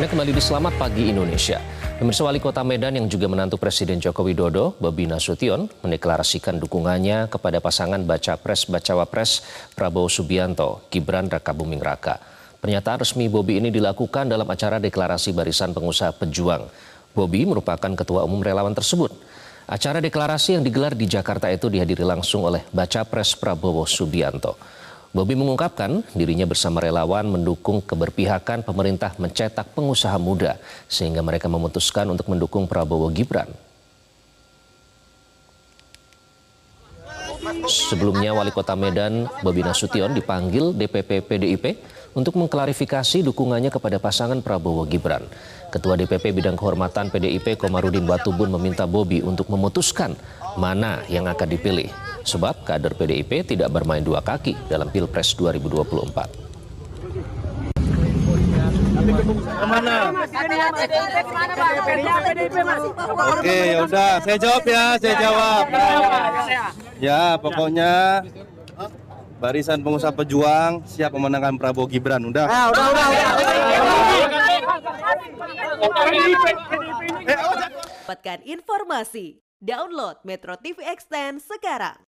Anda kembali di Selamat Pagi Indonesia. Pemirsa Wali Kota Medan yang juga menantu Presiden Joko Widodo, Bobi Nasution, mendeklarasikan dukungannya kepada pasangan Baca Pres Bacawa Pres Prabowo Subianto, Gibran Raka Buming Raka. Pernyataan resmi Bobi ini dilakukan dalam acara deklarasi Barisan Pengusaha Pejuang. Bobi merupakan ketua umum relawan tersebut. Acara deklarasi yang digelar di Jakarta itu dihadiri langsung oleh Baca Pres Prabowo Subianto. Bobi mengungkapkan dirinya bersama relawan mendukung keberpihakan pemerintah mencetak pengusaha muda sehingga mereka memutuskan untuk mendukung Prabowo Gibran. Sebelumnya Wali Kota Medan Bobi Nasution dipanggil DPP PDIP untuk mengklarifikasi dukungannya kepada pasangan Prabowo Gibran. Ketua DPP Bidang Kehormatan PDIP Komarudin Watubun meminta Bobi untuk memutuskan mana yang akan dipilih. Sebab kader PDIP tidak bermain dua kaki dalam Pilpres 2024. Ke mana? Oke, ya udah, saya jawab ya, saya jawab. Ya, pokoknya Barisan Pengusaha Pejuang siap memenangkan Prabowo Gibran. Udah. Dapatkan informasi, download Metro TV Extend sekarang.